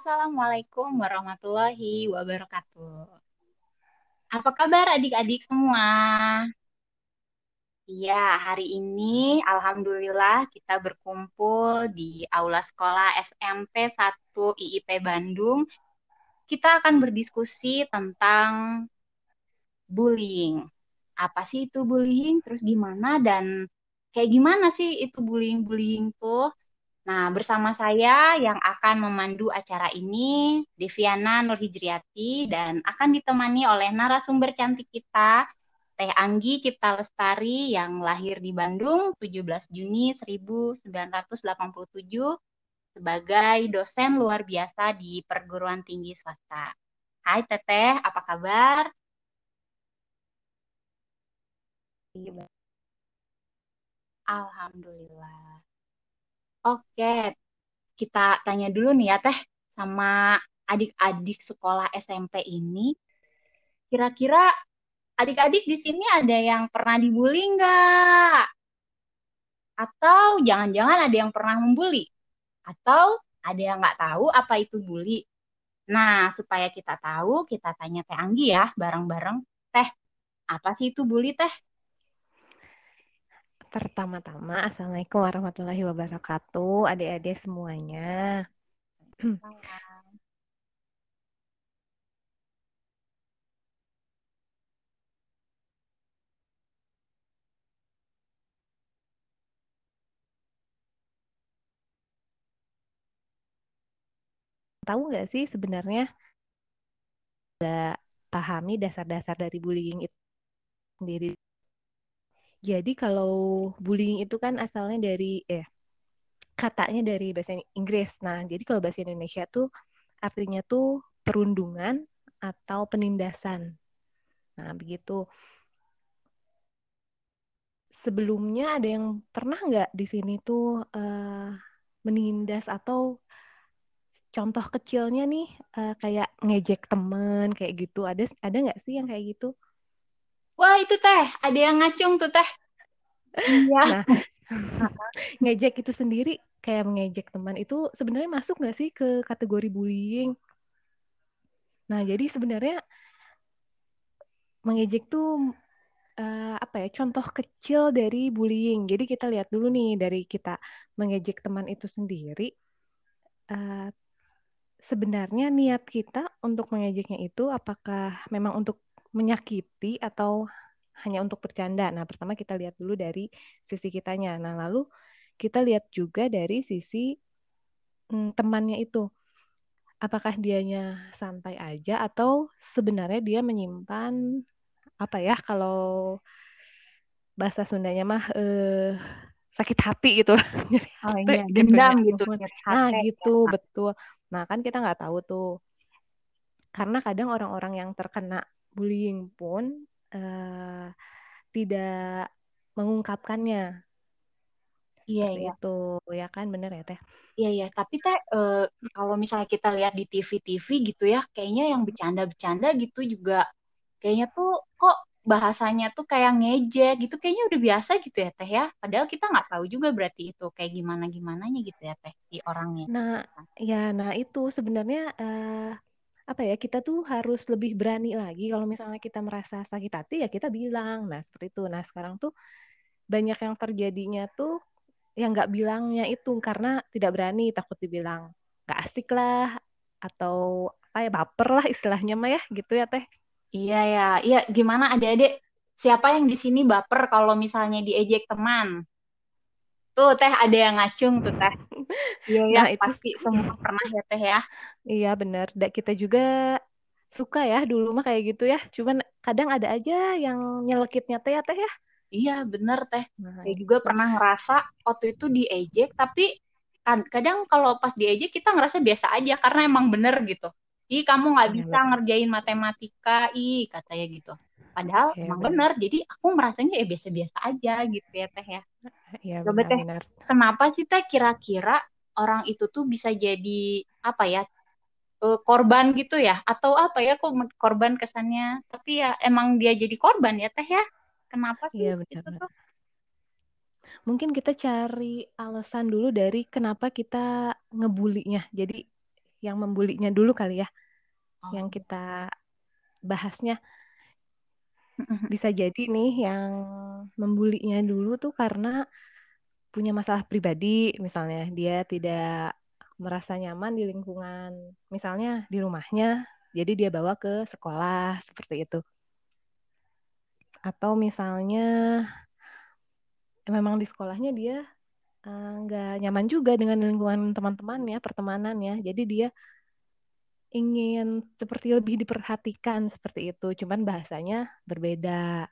Assalamualaikum warahmatullahi wabarakatuh. Apa kabar adik-adik semua? Iya, hari ini Alhamdulillah kita berkumpul di Aula Sekolah SMP 1 IIP Bandung. Kita akan berdiskusi tentang bullying. Apa sih itu bullying? Terus gimana dan kayak gimana sih itu bullying-bullying tuh? Nah, bersama saya yang akan memandu acara ini, Deviana Nurhijriati, dan akan ditemani oleh narasumber cantik kita, Teh Anggi Cipta Lestari yang lahir di Bandung 17 Juni 1987 sebagai dosen luar biasa di perguruan tinggi swasta. Hai Teteh, apa kabar? Alhamdulillah. Oke, kita tanya dulu nih ya Teh sama adik-adik sekolah SMP ini. Kira-kira adik-adik di sini ada yang pernah dibully nggak? Atau jangan-jangan ada yang pernah membuli? Atau ada yang nggak tahu apa itu bully? Nah, supaya kita tahu, kita tanya Teh Anggi ya, bareng-bareng. Teh, apa sih itu bully, Teh? Pertama-tama, Assalamualaikum warahmatullahi wabarakatuh, adik-adik semuanya. Tahu nggak sih sebenarnya pahami dasar-dasar dari bullying itu sendiri? Jadi kalau bullying itu kan asalnya dari eh katanya dari bahasa Inggris. Nah, jadi kalau bahasa Indonesia tuh artinya tuh perundungan atau penindasan. Nah, begitu. Sebelumnya ada yang pernah nggak di sini tuh uh, menindas atau contoh kecilnya nih uh, kayak ngejek temen kayak gitu. Ada ada nggak sih yang kayak gitu? Wah itu teh, ada yang ngacung tuh teh. Iya. Nah, ngejek itu sendiri kayak mengejek teman itu sebenarnya masuk nggak sih ke kategori bullying? Nah jadi sebenarnya mengejek tuh uh, apa ya contoh kecil dari bullying. Jadi kita lihat dulu nih dari kita mengejek teman itu sendiri. Uh, sebenarnya niat kita untuk mengejeknya itu apakah memang untuk menyakiti atau hanya untuk bercanda. Nah, pertama kita lihat dulu dari sisi kitanya. Nah, lalu kita lihat juga dari sisi hmm, temannya itu. Apakah dianya santai aja atau sebenarnya dia menyimpan apa ya kalau bahasa Sundanya mah eh, sakit hati gitu. oh iya, dendam gitu. Nah, gitu, betul. Nah, kan kita nggak tahu tuh. Karena kadang orang-orang yang terkena bullying pun uh, tidak mengungkapkannya. Iya, iya. Itu ya kan bener ya teh. Iya iya, tapi teh uh, kalau misalnya kita lihat di TV-TV gitu ya, kayaknya yang bercanda-bercanda gitu juga kayaknya tuh kok bahasanya tuh kayak ngejek gitu, kayaknya udah biasa gitu ya teh ya. Padahal kita nggak tahu juga berarti itu kayak gimana gimananya gitu ya teh si orangnya. Nah, ya, nah itu sebenarnya uh, apa ya kita tuh harus lebih berani lagi. Kalau misalnya kita merasa sakit hati ya kita bilang. Nah seperti itu. Nah sekarang tuh banyak yang terjadinya tuh yang nggak bilangnya itu karena tidak berani. Takut dibilang nggak asik lah atau apa ya baper lah istilahnya mah ya gitu ya teh. Iya ya. Iya gimana adik-adik? Siapa yang di sini baper kalau misalnya diejek teman? Tuh teh ada yang ngacung tuh teh iya ya nah, itu pasti semua pernah ya teh ya Iya benar. Kita juga suka ya dulu mah kayak gitu ya. Cuman kadang ada aja yang nyelekitnya teh ya teh ya. Iya bener teh. Nah, Saya juga pernah ngerasa waktu itu diejek tapi kadang kalau pas diejek kita ngerasa biasa aja karena emang bener gitu. Ih kamu nggak iya, bisa ngerjain matematika, ih katanya gitu. Padahal ya, emang bener. Jadi aku merasanya ya biasa-biasa aja gitu ya teh ya. Iya benar, teh. Kenapa sih teh kira-kira orang itu tuh bisa jadi apa ya uh, korban gitu ya atau apa ya kok korban kesannya tapi ya emang dia jadi korban ya teh ya kenapa sih iya, benar, itu tuh mungkin kita cari alasan dulu dari kenapa kita ngebulinya jadi yang membulinya dulu kali ya, Oh. yang kita bahasnya. Bisa jadi nih yang membulinya dulu tuh karena punya masalah pribadi, misalnya dia tidak merasa nyaman di lingkungan, misalnya di rumahnya, jadi dia bawa ke sekolah seperti itu. Atau misalnya memang di sekolahnya dia eh, nggak uh, nyaman juga dengan lingkungan teman-temannya, pertemanannya, jadi dia ingin seperti lebih diperhatikan seperti itu, cuman bahasanya berbeda.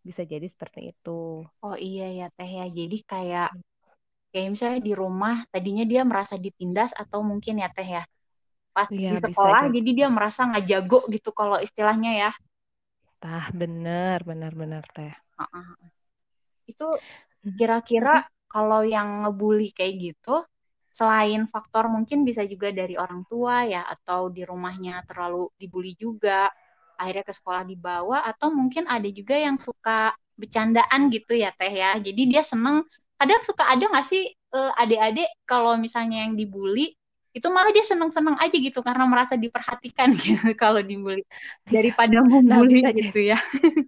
Bisa jadi seperti itu. Oh iya ya Teh ya. Jadi kayak kayak misalnya di rumah tadinya dia merasa ditindas atau mungkin ya Teh ya. Pas ya, di sekolah jadi dia merasa nggak jago gitu kalau istilahnya ya. Tah benar benar benar Teh. Uh -uh. Itu kira-kira kalau yang ngebully kayak gitu selain faktor mungkin bisa juga dari orang tua ya atau di rumahnya terlalu dibully juga akhirnya ke sekolah dibawa atau mungkin ada juga yang suka bercandaan gitu ya teh ya. Jadi dia seneng. Kadang suka ada nggak sih uh, adik-adik kalau misalnya yang dibully itu malah dia seneng-seneng aja gitu karena merasa diperhatikan gitu kalau dibully. Daripada membully nah, gitu ya.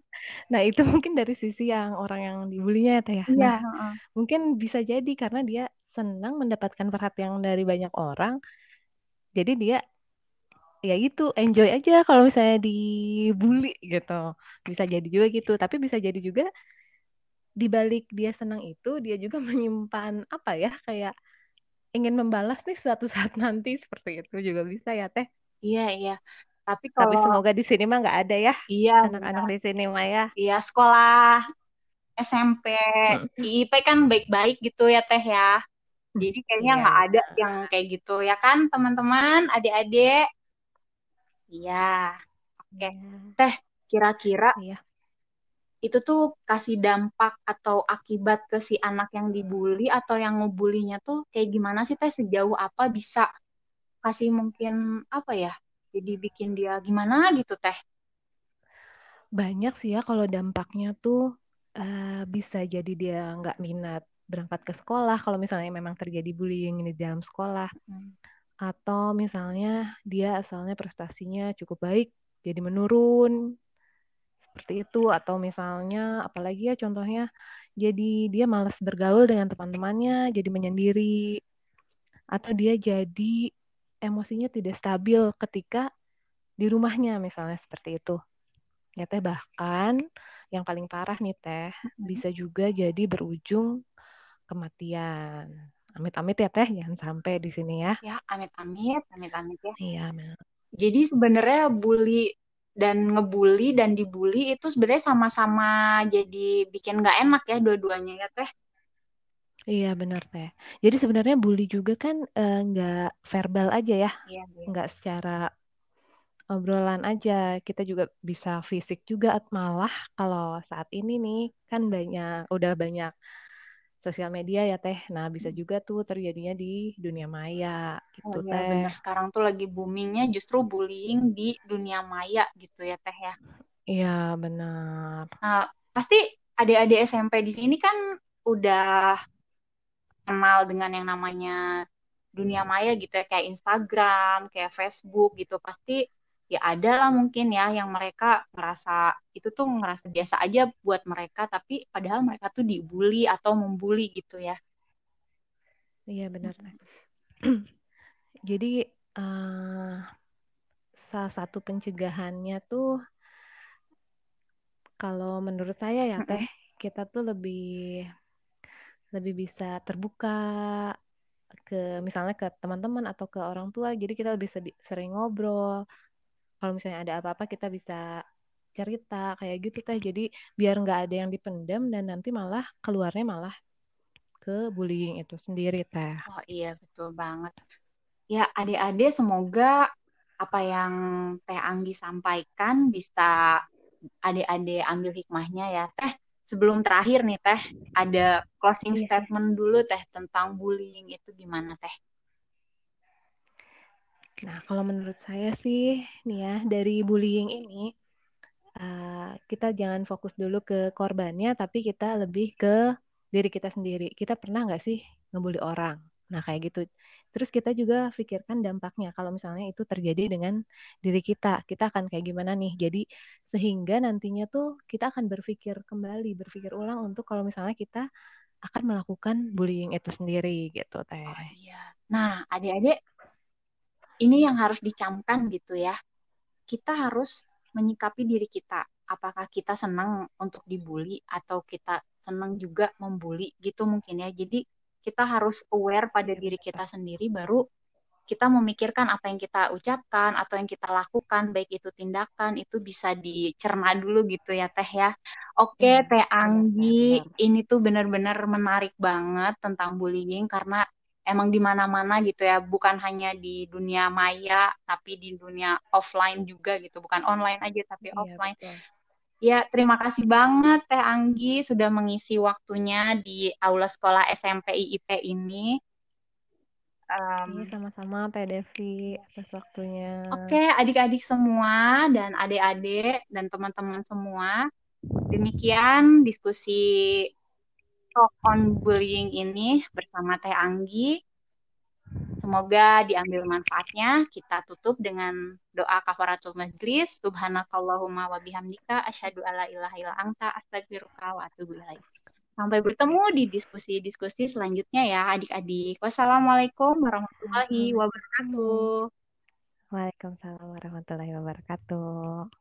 Nah itu mungkin dari sisi yang orang yang dibulinya ya teh ya. Iya, nah, uh. mungkin bisa jadi karena dia senang mendapatkan perhatian dari banyak orang jadi dia ya itu enjoy aja kalau misalnya dibully gitu. Bisa jadi juga gitu tapi bisa jadi juga di balik dia senang itu dia juga menyimpan apa ya kayak ingin membalas nih suatu saat nanti seperti itu juga bisa ya teh. Iya iya. Tapi kalau tapi semoga di sini mah nggak ada ya iya anak-anak di sini mah ya. Iya sekolah SMP IIP kan baik-baik gitu ya teh ya jadi kayaknya nggak iya. ada yang kayak gitu ya kan teman-teman adik-adik Iya. Oke. Okay. Iya. Teh, kira-kira iya. itu tuh kasih dampak atau akibat ke si anak yang dibully atau yang ngebulinya tuh kayak gimana sih Teh? Sejauh apa bisa kasih mungkin apa ya? Jadi bikin dia gimana gitu Teh? Banyak sih ya kalau dampaknya tuh uh, bisa jadi dia nggak minat berangkat ke sekolah kalau misalnya memang terjadi bullying di dalam sekolah. Hmm. Atau misalnya dia asalnya prestasinya cukup baik jadi menurun seperti itu. Atau misalnya apalagi ya contohnya jadi dia malas bergaul dengan teman-temannya jadi menyendiri. Atau dia jadi emosinya tidak stabil ketika di rumahnya misalnya seperti itu. Ya teh bahkan yang paling parah nih teh bisa juga jadi berujung kematian Amit-amit ya Teh, jangan sampai di sini ya. Ya, amit-amit, amit-amit ya. Iya, Jadi sebenarnya bully dan ngebully dan dibully itu sebenarnya sama-sama jadi bikin nggak enak ya dua-duanya ya Teh. Iya benar teh. Jadi sebenarnya bully juga kan eh, nggak uh, verbal aja ya, iya, iya. nggak secara obrolan aja. Kita juga bisa fisik juga malah kalau saat ini nih kan banyak udah banyak sosial media ya teh. Nah bisa hmm. juga tuh terjadinya di dunia maya gitu oh, ya, teh. Benar sekarang tuh lagi boomingnya justru bullying di dunia maya gitu ya teh ya. Iya benar. Nah pasti adik-adik SMP di sini kan udah kenal dengan yang namanya dunia maya gitu ya kayak Instagram, kayak Facebook gitu pasti ya ada lah mungkin ya yang mereka ngerasa itu tuh ngerasa biasa aja buat mereka tapi padahal mereka tuh dibully atau membuli gitu ya. Iya benar. Jadi uh, salah satu pencegahannya tuh kalau menurut saya ya teh kita tuh lebih lebih bisa terbuka ke misalnya ke teman-teman atau ke orang tua. Jadi kita lebih sering ngobrol kalau misalnya ada apa-apa kita bisa cerita kayak gitu teh. Jadi biar nggak ada yang dipendam dan nanti malah keluarnya malah ke bullying itu sendiri teh. Oh iya betul banget. Ya adik-adik semoga apa yang teh Anggi sampaikan bisa adik-adik ambil hikmahnya ya teh. Sebelum terakhir nih teh ada closing iya. statement dulu teh tentang bullying itu gimana teh Nah, kalau menurut saya sih, nih ya, dari bullying ini, uh, kita jangan fokus dulu ke korbannya, tapi kita lebih ke diri kita sendiri. Kita pernah nggak sih ngebully orang? Nah, kayak gitu. Terus kita juga pikirkan dampaknya kalau misalnya itu terjadi dengan diri kita, kita akan kayak gimana nih. Jadi sehingga nantinya tuh kita akan berpikir kembali, berpikir ulang untuk kalau misalnya kita akan melakukan bullying itu sendiri gitu, Teh. Oh iya. Nah, adik-adik ini yang harus dicamkan gitu ya. Kita harus menyikapi diri kita. Apakah kita senang untuk dibully atau kita senang juga membuli gitu mungkin ya. Jadi kita harus aware pada diri kita sendiri baru kita memikirkan apa yang kita ucapkan atau yang kita lakukan baik itu tindakan itu bisa dicerna dulu gitu ya Teh ya. Oke hmm, Teh Anggi, ini tuh benar-benar menarik banget tentang bullying karena emang di mana-mana gitu ya, bukan hanya di dunia maya tapi di dunia offline juga gitu, bukan online aja tapi iya, offline. Betul. Ya, terima kasih banget Teh Anggi sudah mengisi waktunya di aula sekolah SMP IIP ini. Um, sama-sama Teh Devi atas waktunya. Oke, okay, adik-adik semua dan adik-adik dan teman-teman semua. Demikian diskusi talk on bullying ini bersama Teh Anggi. Semoga diambil manfaatnya. Kita tutup dengan doa kafaratul majlis. Subhanakallahumma wa bihamdika asyhadu alla ilaha illa anta astaghfiruka wa atubu ilaik. Sampai bertemu di diskusi-diskusi selanjutnya ya adik-adik. Wassalamualaikum warahmatullahi wabarakatuh. Waalaikumsalam warahmatullahi wabarakatuh.